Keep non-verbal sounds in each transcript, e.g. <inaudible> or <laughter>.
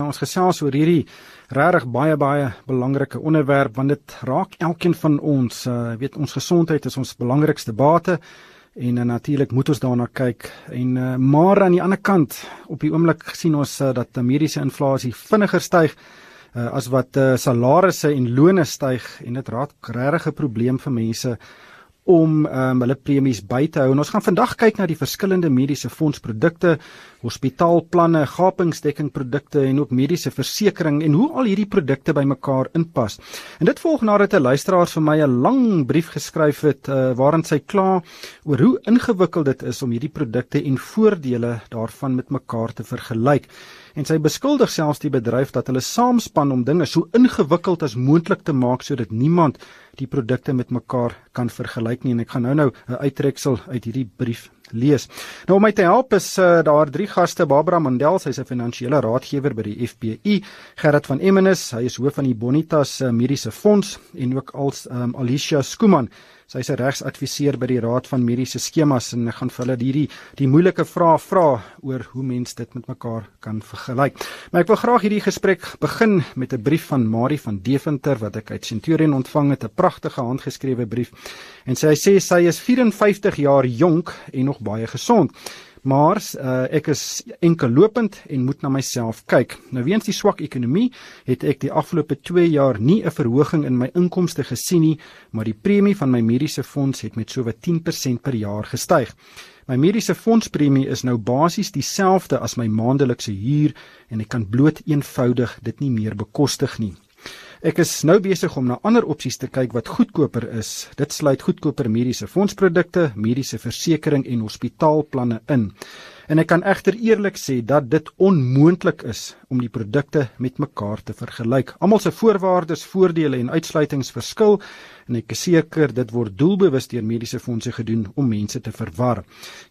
Ons gesels oor hierdie regtig baie baie belangrike onderwerp want dit raak elkeen van ons. Uh weet ons gesondheid is ons belangrikste bate en uh, natuurlik moet ons daarna kyk. En uh, maar aan die ander kant op die oomblik sien ons uh, dat mediese inflasie vinniger styg uh, as wat uh, salarisse en lone styg en dit raak regtig 'n probleem vir mense om um, hulle premies by te hou. En ons gaan vandag kyk na die verskillende mediese fondsprodukte, hospitaalplanne, gapingsdekkingprodukte en ook mediese versekerings en hoe al hierdie produkte bymekaar inpas. En dit volg nadat 'n luisteraar vir my 'n lang brief geskryf het uh, waarin sy kla oor hoe ingewikkeld dit is om hierdie produkte en voordele daarvan met mekaar te vergelyk en sy beskuldig selfs die bedryf dat hulle saamspan om dinge so ingewikkeld as moontlik te maak sodat niemand die produkte met mekaar kan vergelyk nie en ek gaan nou-nou 'n uittreksel uit hierdie brief lees. Nou om my te help is uh, daar drie gaste, Barbara Mandel, sy's 'n finansiële raadgewer by die FPI, Gerrit van Emmenus, hy is hoof van die Bonitas uh, Mediese Fonds en ook als um, Alicia Skuman Sy is 'n regsadviseur by die Raad van Mediese Skemas en ek gaan vir hulle hierdie die moeilike vrae vra oor hoe mens dit met mekaar kan vergelyk. Maar ek wil graag hierdie gesprek begin met 'n brief van Marie van Deventer wat ek uit Centurion ontvang het, 'n pragtige handgeskrewe brief. En sy sê sy is 54 jaar jonk en nog baie gesond. Maar uh, ek is enkel lopend en moet na myself kyk. Nou weens die swak ekonomie het ek die afgelope 2 jaar nie 'n verhoging in my inkomste gesien nie, maar die premie van my mediese fonds het met sowat 10% per jaar gestyg. My mediese fondspremie is nou basies dieselfde as my maandelikse huur en ek kan bloot eenvoudig dit nie meer bekostig nie. Ek is nou besig om na ander opsies te kyk wat goedkoper is. Dit sluit goedkoper mediese fondsprodukte, mediese versekerings en hospitaalplanne in. En ek kan egter eerlik sê dat dit onmoontlik is om die produkte met mekaar te vergelyk. Almal se voorwaardes, voordele en uitsluitings verskil en ek is seker dit word doelbewus deur mediese fondse gedoen om mense te verwar.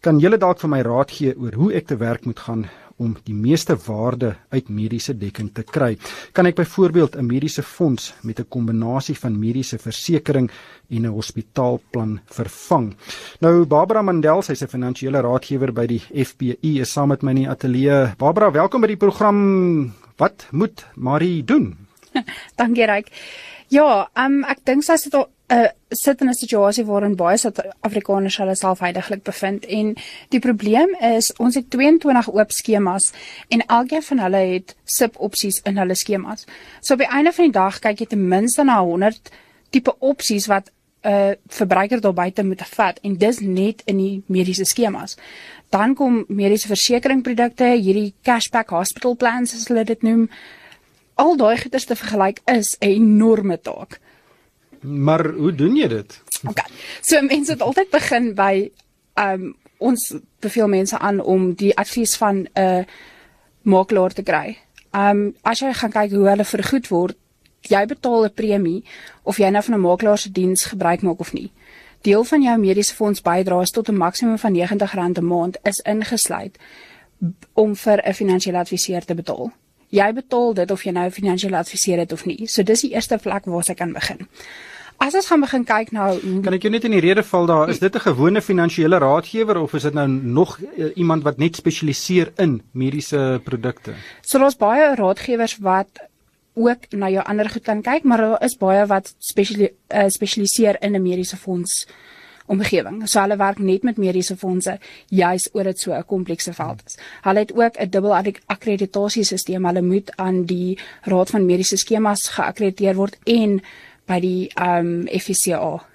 Kan julle dalk vir my raad gee oor hoe ek te werk moet gaan om die meeste waarde uit mediese dekking te kry. Kan ek byvoorbeeld 'n mediese fonds met 'n kombinasie van mediese versekerings en 'n hospitaalplan vervang? Nou Barbara Mandel, sy's 'n finansiële raadgewer by die FPI, is saam met my in die ateljee. Barbara, welkom by die program. Wat moet Marie doen? <laughs> Dankie Ryk. Ja, um, ek dink sy sit 'n uh, sit in 'n situasie waarin baie Suid-Afrikaners hulle self heidaglik bevind en die probleem is ons het 22 oop skemas en elkeen van hulle het subopsies in hulle skemas. So op die einde van die dag kyk jy ten minste na 100 tipe opsies wat 'n uh, verbruiker daar buite moet vat en dis net in die mediese skemas. Dan kom mediese versekeringprodukte, hierdie cashback hospital plans as hulle dit noem al daai goeders te vergelyk is 'n enorme taak. Maar hoe doen jy dit? Okay. So mense het altyd begin by um ons beveel mense aan om die advies van 'n uh, makelaar te kry. Um as jy gaan kyk hoe hulle vergoed word, jy betaal 'n premie of jy nou van 'n makelaar se diens gebruik maak of nie. Deel van jou mediese fonds bydraes tot 'n maksimum van R90 'n maand is ingesluit om vir 'n finansiële adviseur te betaal jy betaal dit of jy nou finansiële adviseur het of nie. So dis die eerste vlak waar jy kan begin. As ons gaan begin kyk nou, kan ek jou net in die rede val daar, is dit 'n gewone finansiële raadgewer of is dit nou nog uh, iemand wat net spesialiseer in mediese produkte? So daar's baie raadgewers wat ook na jou ander goed kan kyk, maar daar is baie wat spesiali uh, spesialiseer in 'n mediese fonds omgewing. So hulle werk net met mediese fondse juis oor dit so 'n komplekse veld is. Hulle het ook 'n dubbel akkreditasiesisteem. Hulle moet aan die Raad van Mediese Skemas geakkrediteer word en by die um FCA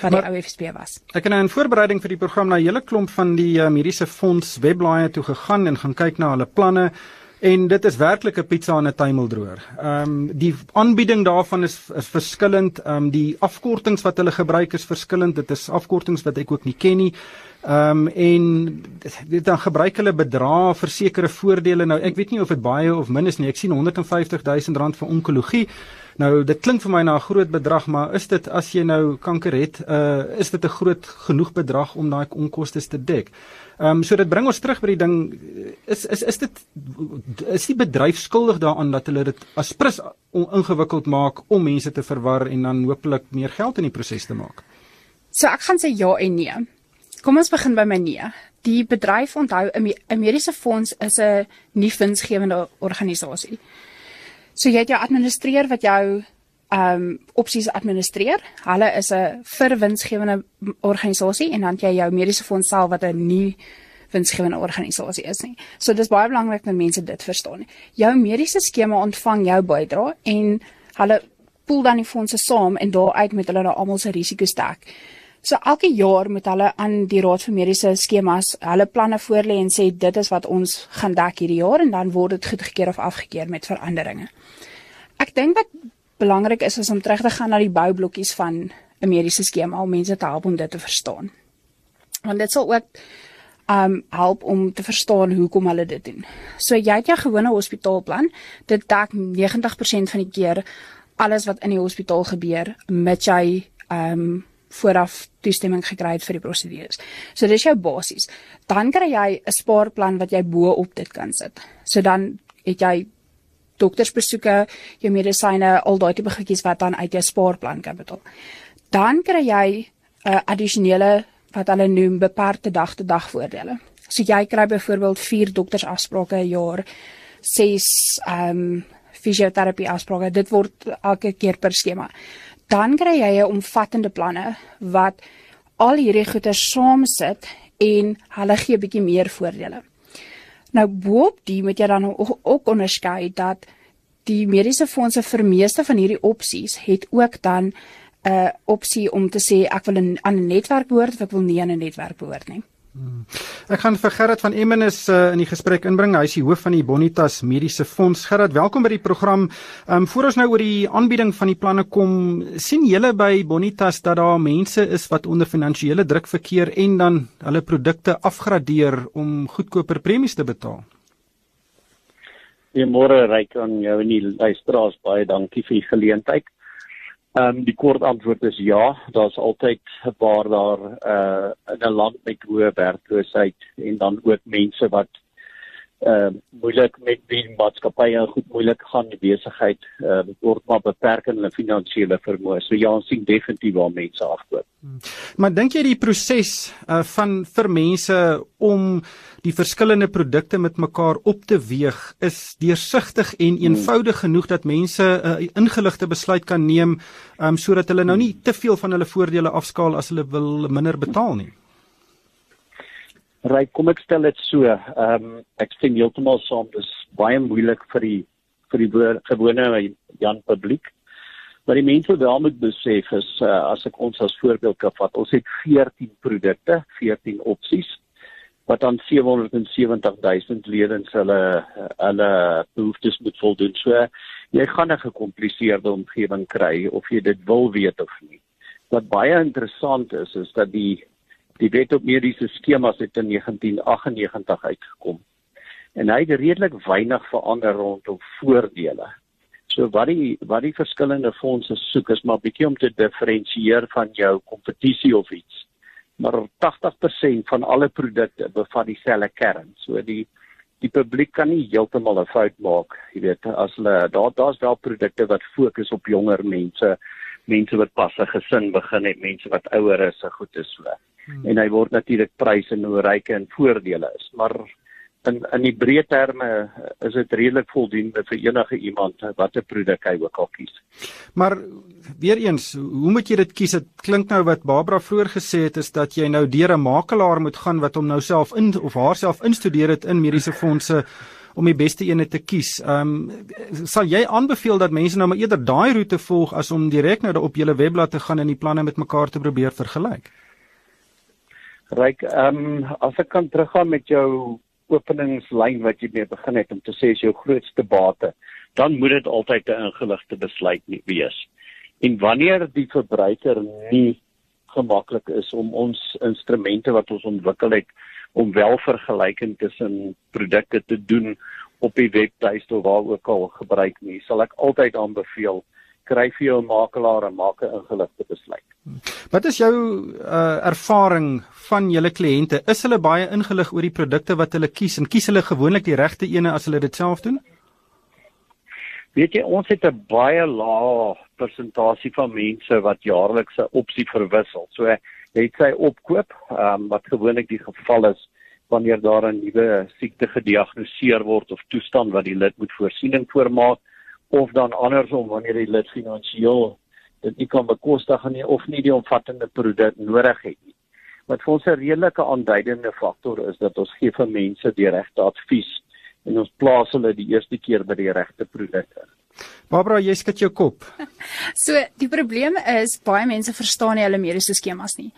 wat die OFSP was. Ek het nou in voorbereiding vir die program na 'n hele klomp van die uh, mediese fonds webblaaie toe gegaan en gaan kyk na hulle planne. En dit is werklik 'n pizza in 'n tuimeldroër. Ehm um, die aanbieding daarvan is is verskillend. Ehm um, die afkortings wat hulle gebruik is verskillend. Dit is afkortings wat ek ook nie ken nie. Ehm um, en dit dan gebruik hulle bedrae vir sekere voordele. Nou ek weet nie of dit baie of min is nie. Ek sien 150 000 rand vir onkologie. Nou dit klink vir my na 'n groot bedrag, maar is dit as jy nou kanker het, uh is dit 'n groot genoeg bedrag om daai onkoste te dek? Ehm um, so dit bring ons terug by die ding is is is dit is die bedryf skuldig daaraan dat hulle dit as prins ingewikkeld maak om mense te verwar en dan hopelik meer geld in die proses te maak. So ek gaan sê ja en nee. Kom ons begin by my nee. die bedryf onthou 'n mediese fonds is 'n nie winsgewende organisasie. So jy het jou administreer wat jou ehm um, opsies administreer. Hulle is 'n verwinsgewende organisasie en dan jy jou mediese fonds self wat 'n nie winsgewende organisasie is nie. So dis baie belangrik dat mense dit verstaan. Jou mediese skema ontvang jou bydrae en hulle pool dan die fondse saam en daaruit met hulle nou almal se risiko's dek. So elke jaar moet hulle aan die Raad vir Mediese Skemas hulle planne voorlê en sê dit is wat ons gaan dek hierdie jaar en dan word dit goedgekeur of afgekeur met veranderinge. Ek dink wat belangrik is is om terug te gaan na die boublokkies van 'n mediese skema om mense te help om dit te verstaan. Want dit sal ook um help om te verstaan hoekom hulle dit doen. So jy het jou gewone hospitaalplan, dit dek 90% van die keer alles wat in die hospitaal gebeur met jy um vooraf toestemming gekry het vir die prosedures. So dis jou basies. Dan kry jy 'n spaarplan wat jy bo op dit kan sit. So dan het jy doktersbesoeke, jou medisyne, al daai tipe goedjies wat dan uit jou spaarplan kan betaal. Dan kry jy 'n uh, addisionele wat hulle noem beperkte dag te dag voordele. So jy kry byvoorbeeld 4 doktersafsprake 'n jaar, 6 ehm um, fisioterapie afsprake. Dit word elke keer per skema. Dan kry jy 'n omvattende planne wat al hierdie goeder saam sit en hulle gee 'n bietjie meer voordele. Nou boop die moet jy dan ook onderskei dat die mediese fondse vir meeste van hierdie opsies het ook dan 'n uh, opsie om te sê ek wil in, aan 'n netwerk behoort of ek wil nie aan 'n netwerk behoort nie. Hmm. Ek gaan vir Gerard van Emmenis uh, in die gesprek inbring. Hy is die hoof van die Bonitas Mediese Fonds. Gerard, welkom by die program. Ehm um, voor ons nou oor die aanbieding van die planne kom, sien julle by Bonitas dat daar mense is wat onder finansiële druk verkeer en dan hulle produkte afgradeer om goedkoper premies te betaal? Goeiemôre Ryk aan jou en die luisteraars. Baie dankie vir die geleentheid. Ehm um, die kort antwoord is ja, daar's altyd 'n paar daar uh in 'n land met hoë werkloosheid en dan ook mense wat ehm uh, moeilik met die maatskappye goed moeilik gaan die besigheid uh, word maar beperk in hulle finansiële vermoë. So ja, ons sien definitief waar mense afkoop. Hmm. Maar dink jy die proses uh, van vir mense om die verskillende produkte met mekaar op te weeg is deursigtig en hmm. eenvoudig genoeg dat mense 'n uh, ingeligte besluit kan neem um, sodat hulle nou nie te veel van hulle voordele afskaal as hulle wil minder betaal nie. Ry, kom ek stel dit so. Ehm um, ek stem heeltemal saam. Dis baie moeilik vir die vir die gewone Jan publiek. Maar die mense wat wel moet besef is uh, as ek ons as voorbeeld kan vat, ons het 14 produkte, 14 opsies wat aan 770 000 lede hulle hulle behoeftes moet voldoen. So jy gaan 'n gekompliseerde omgewing kry of jy dit wil weet of nie. Wat baie interessant is is dat die die wet op mediese skemas het in 1998 uitgekom. En hy het redelik weinig verander rondom voordele. So wat die wat die verskillende fondse soek is maar bietjie om te diferensieer van jou kompetisie of iets maar 80% van alle produkte bevat dieselfde kern. So die die publiek kan nie heeltemal 'n fout maak, jy weet, as hulle daar daar's wel produkte wat fokus op jonger mense, mense wat pas 'n gesin begin het, mense wat ouer is, se goed is so. Hmm. En hy word natuurlik prys en hoe ryk en voordele is, maar in in die breë terme is dit redelik voldoende vir enige iemand wat 'n produk hy ook al kies. Maar weer eens, hoe moet jy dit kies? Dit klink nou wat Barbara vroeër gesê het is dat jy nou deur 'n makelaar moet gaan wat hom nou self in of haarself instudeer het in mediese fondse om die beste een te kies. Ehm um, sal jy aanbeveel dat mense nou maar eerder daai roete volg as om direk nou op julle webblad te gaan en die planne met mekaar te probeer vergelyk? Ryk, ehm um, as ek kan teruggaan met jou openingslyn wat jy mee begin het om te sê is jou grootste bate, dan moet dit altyd 'n ingeligte besluit nie wees. En wanneer die verbruiker nie gemaklik is om ons instrumente wat ons ontwikkel het om wel vergelyking tussen produkte te doen op die webtuiste of waar ook al gebruik nie, sal ek altyd aanbeveel kry vir jou 'n makelaar en maak 'n ingeligte besluit. Wat is jou uh, ervaring van julle kliënte? Is hulle baie ingelig oor die produkte wat hulle kies en kies hulle gewoonlik die regte ene as hulle dit self doen? Weet jy, ons het 'n baie lae persentasie van mense wat jaarliks 'n opsie verwissel. So het sy opkoop, um, wat gewoonlik die geval is wanneer daar 'n nuwe siekte gediagnoseer word of toestand wat die lid moet voorsiening voormaak of dan andersom wanneer die lid finansiëel dit nie kan bekostig nie of nie die omvattende produk nodig het nie. Wat vir ons 'n redelike aanduidende faktor is dat ons gee vir mense die regte advies en ons plaas hulle die eerste keer by die regte produkte. Barbara, jy skud jou kop. <laughs> So, die probleem is baie mense verstaan nie hulle mediese skemas nie.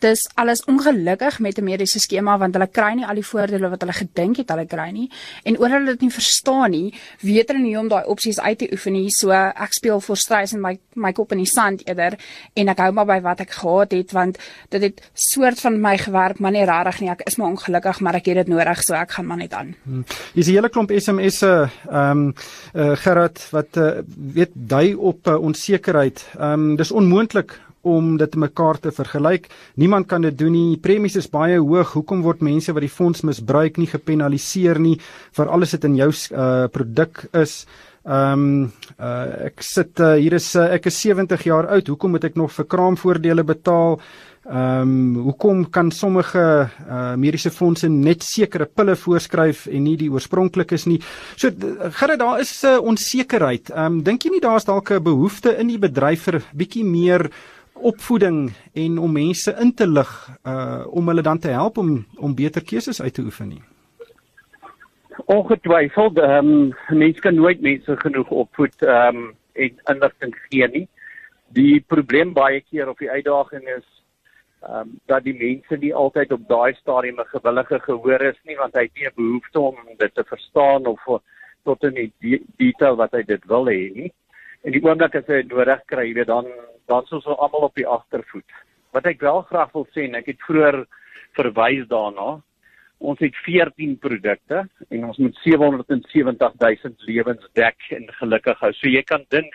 Dis alles ongelukkig met 'n mediese skema want hulle kry nie al die voordele wat hulle gedink het hulle kry nie en oor hulle dit nie verstaan nie, weet hulle nie om daai opsies uit te oefen nie. So, ek speel vir stress en my my kop in die sand eerder en ek hou maar by wat ek gehad het want dit het soort van my gewerk, maar nie regtig nie. Ek is maar ongelukkig, maar ek het dit nodig, so ek gaan maar net aan. Hmm. Hier's 'n hele klomp SMS'e, ehm um, uh, Gerard wat uh, weet dui op uh, onsekerheid. Ehm um, dis onmoontlik om dit mekaar te vergelyk. Niemand kan dit doen nie. Premies is baie hoog. Hoekom word mense wat die fonds misbruik nie gepenaliseer nie vir alles wat in jou uh, produk is? Ehm um, uh, ek sit uh, hier is uh, ek is 70 jaar oud. Hoekom moet ek nog vir kraamvoordele betaal? Ehm um, hoekom kan sommige uh, mediese fondse net sekere pille voorskryf en nie die oorspronklikes nie? So gerre daar is 'n uh, onsekerheid. Ehm um, dink jy nie daar's dalk 'n behoefte in die bedryf vir bietjie meer opvoeding en om mense in te lig uh om hulle dan te help om om beter keuses uit te oefen nie? Ongetwyfeld, ehm um, mense kan nooit mense genoeg opvoed ehm um, en inligting gee nie. Die probleem baie keer of die uitdaging is ehm um, dat die mense nie altyd op daai stadium 'n gewillige gehoor is nie want hy het nie 'n behoefte om dit te verstaan of tot in die detail wat hy dit wil hê nie. En die oomblik as hy dit nodig kry, jy weet dan dan sou ons almal op die agtervoet. Wat ek wel graag wil sê en ek het vroeër verwys daarna. Ons het 14 produkte en ons moet 770 000 lewens dek en gelukkig hou. So jy kan dink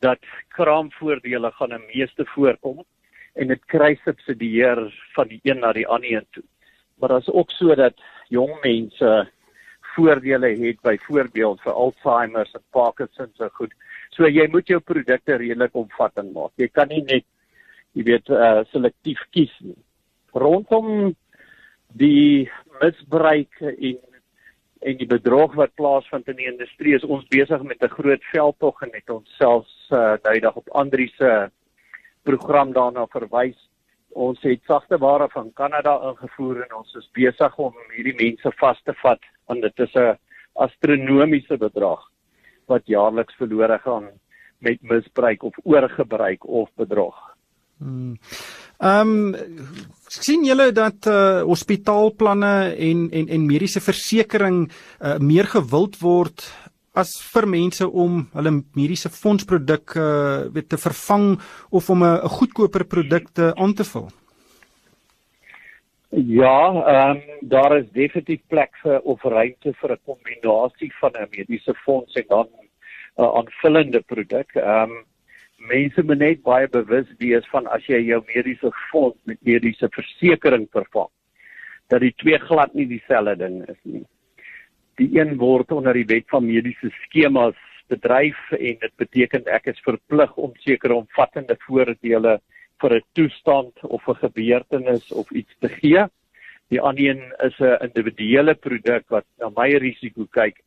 dat kraamvoordele gaan 'n meeste voorkom en dit kry subsidieer van die een na die ander toe. Maar is ook so dat jong mense voordele het byvoorbeeld vir Alzheimer en Parkinson se goed. So jy moet jou produkte redelik omvattend maak. Jy kan nie net jy weet uh, selektief kies nie. Rondom die misbruik en en die bedrog wat plaasvind in die industrie is ons besig met 'n groot veldtog en het ons selfs uh, nou dag op Andri se program daarna verwys. Ons het sagte ware van Kanada ingevoer en ons is besig om hierdie mense vas te vat want dit is 'n astronomiese bedrag wat jaarliks verlore gaan met misbruik of oorgebruik of bedrog. Hmm. Ehm um, sien julle dat uh, hospitaalplanne en en en mediese versekerings uh, meer gewild word as vir mense om hulle mediese fondsproduk uh weet te vervang of om 'n goedkoper produkte aan te vul? Ja, ehm um, daar is definitief plek vir of ruimte vir 'n kombinasie van 'n mediese fonds en dan 'n uh, aanvullende produk. Ehm um, mense moet net baie bewus wees van as jy jou mediese fonds met mediese versekerings vervang dat die twee glad nie dieselfde ding is nie die een word onder die wet van mediese skemas bedryf en dit beteken ek is verplig om sekere omvattende voordele vir 'n toestand of 'n gebeurtenis of iets te gee. Die ander een is 'n individuele produk wat na my risiko kyk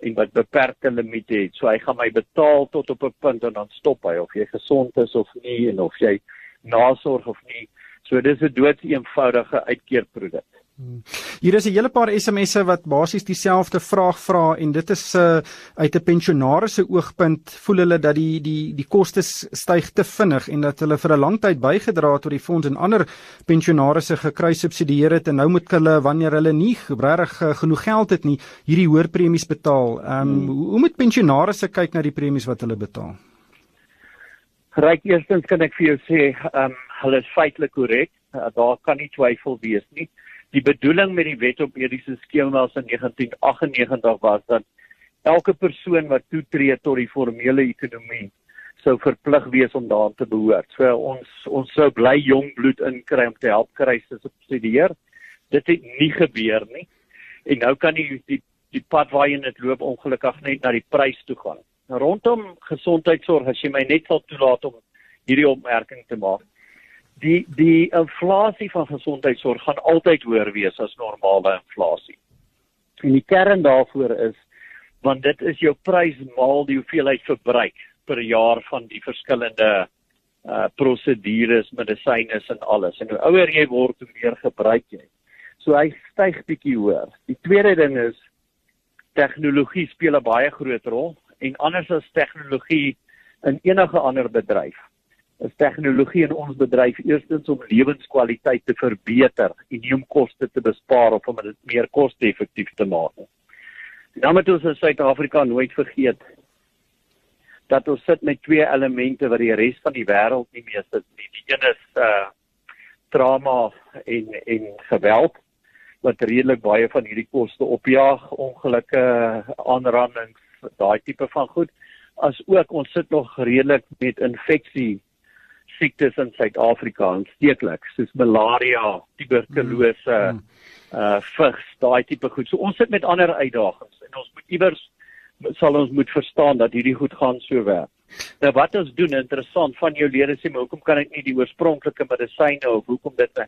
en wat beperkte limite het. So hy gaan my betaal tot op 'n punt en dan stop hy of jy gesond is of nie en of jy nasorg of nie. So dis 'n doodseenvoudige uitkeerproduk. Hmm. Hier is 'n hele paar SMS'e wat basies dieselfde vraag vra en dit is uh, uit 'n pensionaris se oogpunt voel hulle dat die die die kostes styg te vinnig en dat hulle vir 'n lang tyd bygedra het tot die fonds en ander pensionarisse gekry subsidieer het en nou moet hulle wanneer hulle nie regtig uh, genoeg geld het nie hierdie hoër premies betaal. Ehm um, hmm. hoe moet pensionarisse kyk na die premies wat hulle betaal? Ryk eerstens kan ek vir jou sê, ehm um, hulle is feitelik korrek. Uh, daar kan nie twyfel wees nie die bedoeling met die wet op mediese skemas in 1998 was dat elke persoon wat toetree tot die formele ekonomie sou verplig wees om daaraan te behoort. So ons ons sou bly jong bloed inkry om te help kry se subsidieer. Dit het nie gebeur nie. En nou kan die die die pad waarheen dit loop ongelukkig net na die prys toe gaan. Rondom gesondheidsorg as jy my net sal toelaat om hierdie opmerking te maak die die inflasie van gesondheidsorg gaan altyd hoër wees as normale inflasie. En die kern daarvoor is want dit is jou prys maal die hoeveelheid verbruik per jaar van die verskillende uh prosedures, medisyne en alles. En hoe ouer jy word, hoe meer gebruik jy. So hy styg bietjie hoër. Die tweede ding is tegnologie speel 'n baie groot rol en anders as tegnologie in enige ander bedryf is tegnologie in ons bedryf eerstens om lewenskwaliteit te verbeter en nie om koste te bespaar of om dit meer koste-effektief te maak nie. Dan moet ons in Suid-Afrika nooit vergeet dat ons sit met twee elemente wat die res van die wêreld nie meer sit nie. Die een is uh trauma en en geweld wat redelik baie van hierdie koste opjaag, ongelukke, aanrandings, daai tipe van goed. As ook ons sit nog redelik met infeksie siektes in Suid-Afrika aansteeklik soos malaria, tuberkulose, mm. uh vigs, daai tipe goed. So ons sit met ander uitdagings en ons moet iewers sal ons moet verstaan dat hierdie goed gaan so werk. Nou wat ons doen interessant van jou lede sê maar hoekom kan ek nie die oorspronklike medisyne of hoekom dit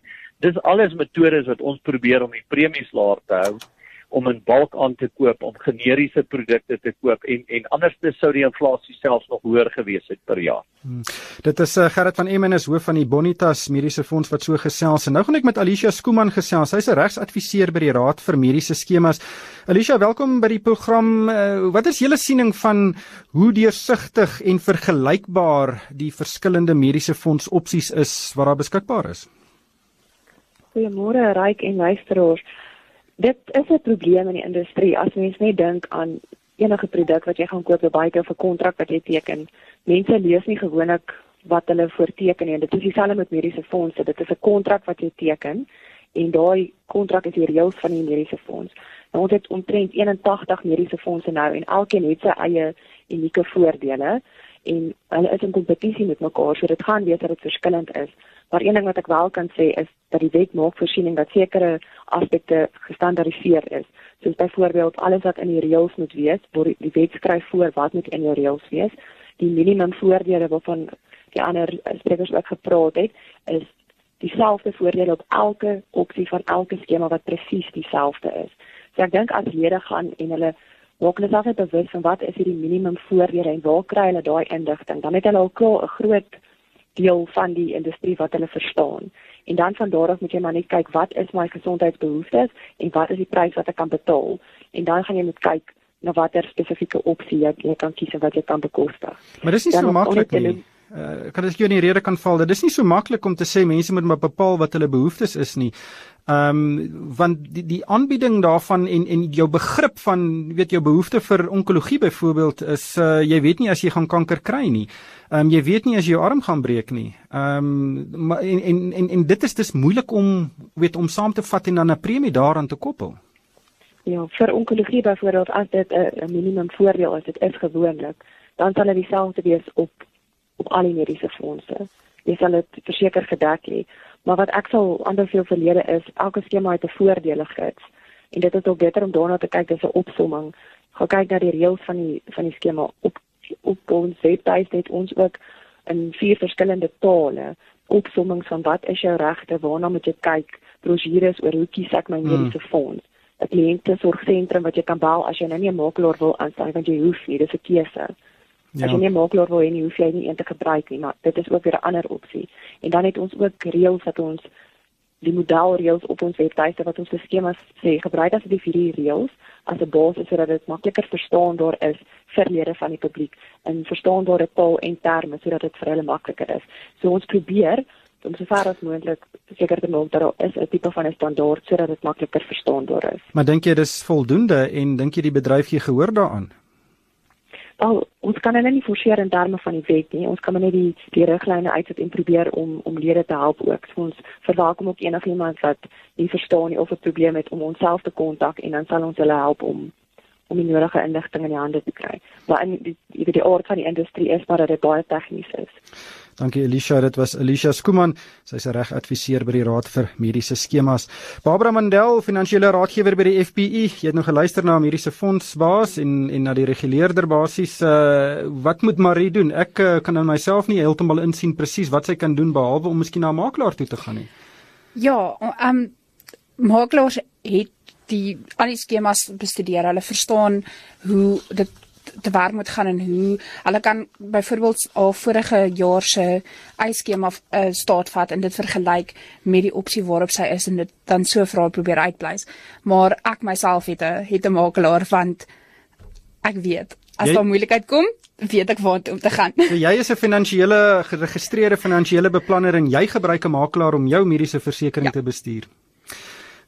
dis alles metodes wat ons probeer om die premies laag te hou om in bulk aan te koop om generiese produkte te koop en en anderste sou die inflasie selfs nog hoër gewees het per jaar. Hmm. Dit is uh, Gerrit van Emmen is hoof van die Bonitas Mediese Fonds wat so gesels en nou gaan ek met Alicia Skooman gesels. Sy's 'n regsadviseur by die Raad vir Mediese Skemas. Alicia, welkom by die program. Uh, wat is julle siening van hoe deursigtig en vergelykbaar die verskillende mediese fonds opsies is wat daar beskikbaar is? Goeiemôre Ryk en luisteraars dit is 'n probleem in die industrie as mens net dink aan enige produk wat jy gaan koop, baie keer 'n kontrak wat jy teken. Mense lees nie gewoonlik wat hulle voorteken nie. Dit is dieselfde met mediese fondse. Dit is 'n kontrak wat jy teken en daai kontrak is die reëls van die mediese fonds. Nou ons het omtrent 81 mediese fondse nou en elkeen het sy eie unieke voordele en hulle is in kompetisie met mekaar, so dit gaan wees dat dit verskillend is. Maar een ding wat ek wel kan sê is dat die wet maak voorsiening dat sekere aspekte gestandaardiseer is. Soos byvoorbeeld alles wat in die reëls moet wees, word die wet skryf voor wat moet in die reëls wees. Die minimum voordele waarvan die ander sprekers ook gepraat het, is dieselfde voordele op elke opsie van elke skema wat presies dieselfde is. So ek dink as lede gaan en hulle maak hulle self bewus van wat is hierdie minimum voordele en waar kry hulle daai inligting, dan het hulle al klaar 'n groot deel van die industrie wat hulle verstaan. En dan van daar af moet jy maar net kyk wat is my gesondheidsbehoeftes en wat is die prys wat ek kan betaal. En dan gaan jy moet kyk na watter spesifieke opsie jy, jy kan kies wat jy kan bekostig. Maar dis nie dan so maklik nie. Uh, kan ek jou in die rede kan val? Dit is nie so maklik om te sê mense moet maar bepaal wat hulle behoeftes is nie. Ehm um, want die die aanbieding daarvan en en jou begrip van weet jou behoefte vir onkologie byvoorbeeld is uh, jy weet nie as jy gaan kanker kry nie. Ehm um, jy weet nie as jy jou arm gaan breek nie. Ehm um, maar en, en en en dit is dis moeilik om weet om saam te vat en dan 'n premie daaraan te koppel. Ja, vir onkologie byvoorbeeld as dit 'n minimum voordeel is, dit is gewoonlik, dan sal dit dieselfde wees op op al die mediese fondse. Jy sal dit verseker gedek hê. Maar wat ek sal aanbeveel vir lede is elke skema het 'n voordele gids. En dit is ook beter om daarna te kyk as 'n opsomming. Gaan kyk na die reëls van die van die skema op op ons webwerf het ons ook in vier verskillende tale opsommings van wat is jou regte, waarna moet jy kyk, brosjures oor hoe kies ek my hmm. mediese fonds. 'n Kliënte sorgsentrum wat jy kan bel as jy nou nie 'n makelaar wil aanstel want jy hoef nie, dis 'n keuse. Ja. As jy nie makelaar wil hê nie, hoef jy nie een te gebruik nie, maar dit is ook weer 'n ander opsie. En dan het ons ook reëls wat ons die modelreëls op ons webtuiste wat ons vir skemas sê gebruik as die vier reëls as 'n basis sodat dit makliker verstaanbaar is vir lede van die publiek en verstaanbare taal en terme sodat dit vir hulle makliker is. So ons probeer om so ver as moontlik seker te maak dat daar is 'n tipe van 'n standaard sodat dit makliker verstaanbaar is. Maar dink jy dis voldoende en dink jy die bedryf gee gehoor daaraan? Al ons kan hulle nie forceer in terme van die wet nie. Ons kan net die die riglyne uitsit en probeer om om lede te help ook. So ons verwelkom ook enigiemand wat nie verstaan nie of 'n probleem het om onsself te kontak en dan sal ons hulle help om om die nodige inligting in die hande te kry. Maar in die jy weet die aard van die industrie is maar dat dit baie tegnies is. Dankie Elisha, dit was Elisha Skuman. Sy's 'n regadviseur by die Raad vir Mediese Skemas. Barbara Mandel, finansiële raadgewer by die FPI. Jy het nou geluister na mediese fondsbaas en en na die reguleerder basies. Uh wat moet Marie doen? Ek uh, kan in myself nie heeltemal insien presies wat sy kan doen behalwe om miskien na 'n makelaar toe te gaan nie. Ja, ehm um, makelaars het die al die skemas bestudeer. Hulle verstaan hoe dit te werk moet gaan en hoe hulle kan byvoorbeeld al vorige jaar se eiskema uh, staat vat en dit vergelyk met die opsie waarop sy is en dit dan so vra probeer uitpleis. Maar ek myself het 'n het 'n makelaar want ek weet as jy, daar moeilikheid kom, weet ek waar om te gaan. So jy is 'n finansiële geregistreerde finansiële beplanner en jy gebruik 'n makelaar om jou mediese versekerings ja. te bestuur.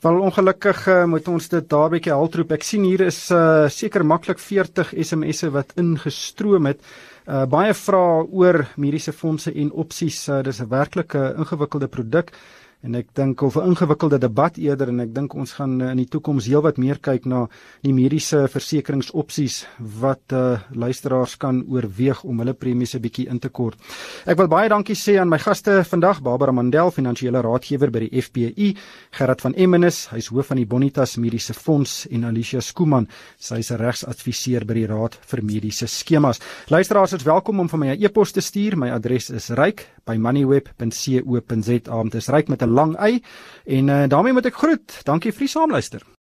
Wel ongelukkig uh, moet ons dit daar bietjie haltroep. Ek sien hier is uh, seker maklik 40 SMS'e wat ingestroom het. Uh, baie vrae oor mediese fondse en opsies. Uh, dis 'n werklike ingewikkelde produk en ek dink of 'n ingewikkelde debat eerder en ek dink ons gaan in die toekoms heelwat meer kyk na die mediese versekeringsopsies wat uh, luisteraars kan oorweeg om hulle premies 'n bietjie in te kort. Ek wil baie dankie sê aan my gaste vandag, Barbara Mandel, finansiële raadgewer by die FPI, Gerard van Emmenis, hy's hoof van die Bonitas Mediese Fonds en Alicia Skuman, sy's 'n regsadviseur by die Raad vir Mediese Skemas. Luisteraars is welkom om vir my 'n e-pos te stuur. My adres is ryk@moneyweb.co.za. Dit is ryk met 'n lang y en uh, daarmee moet ek groet. Dankie vir die saamluister.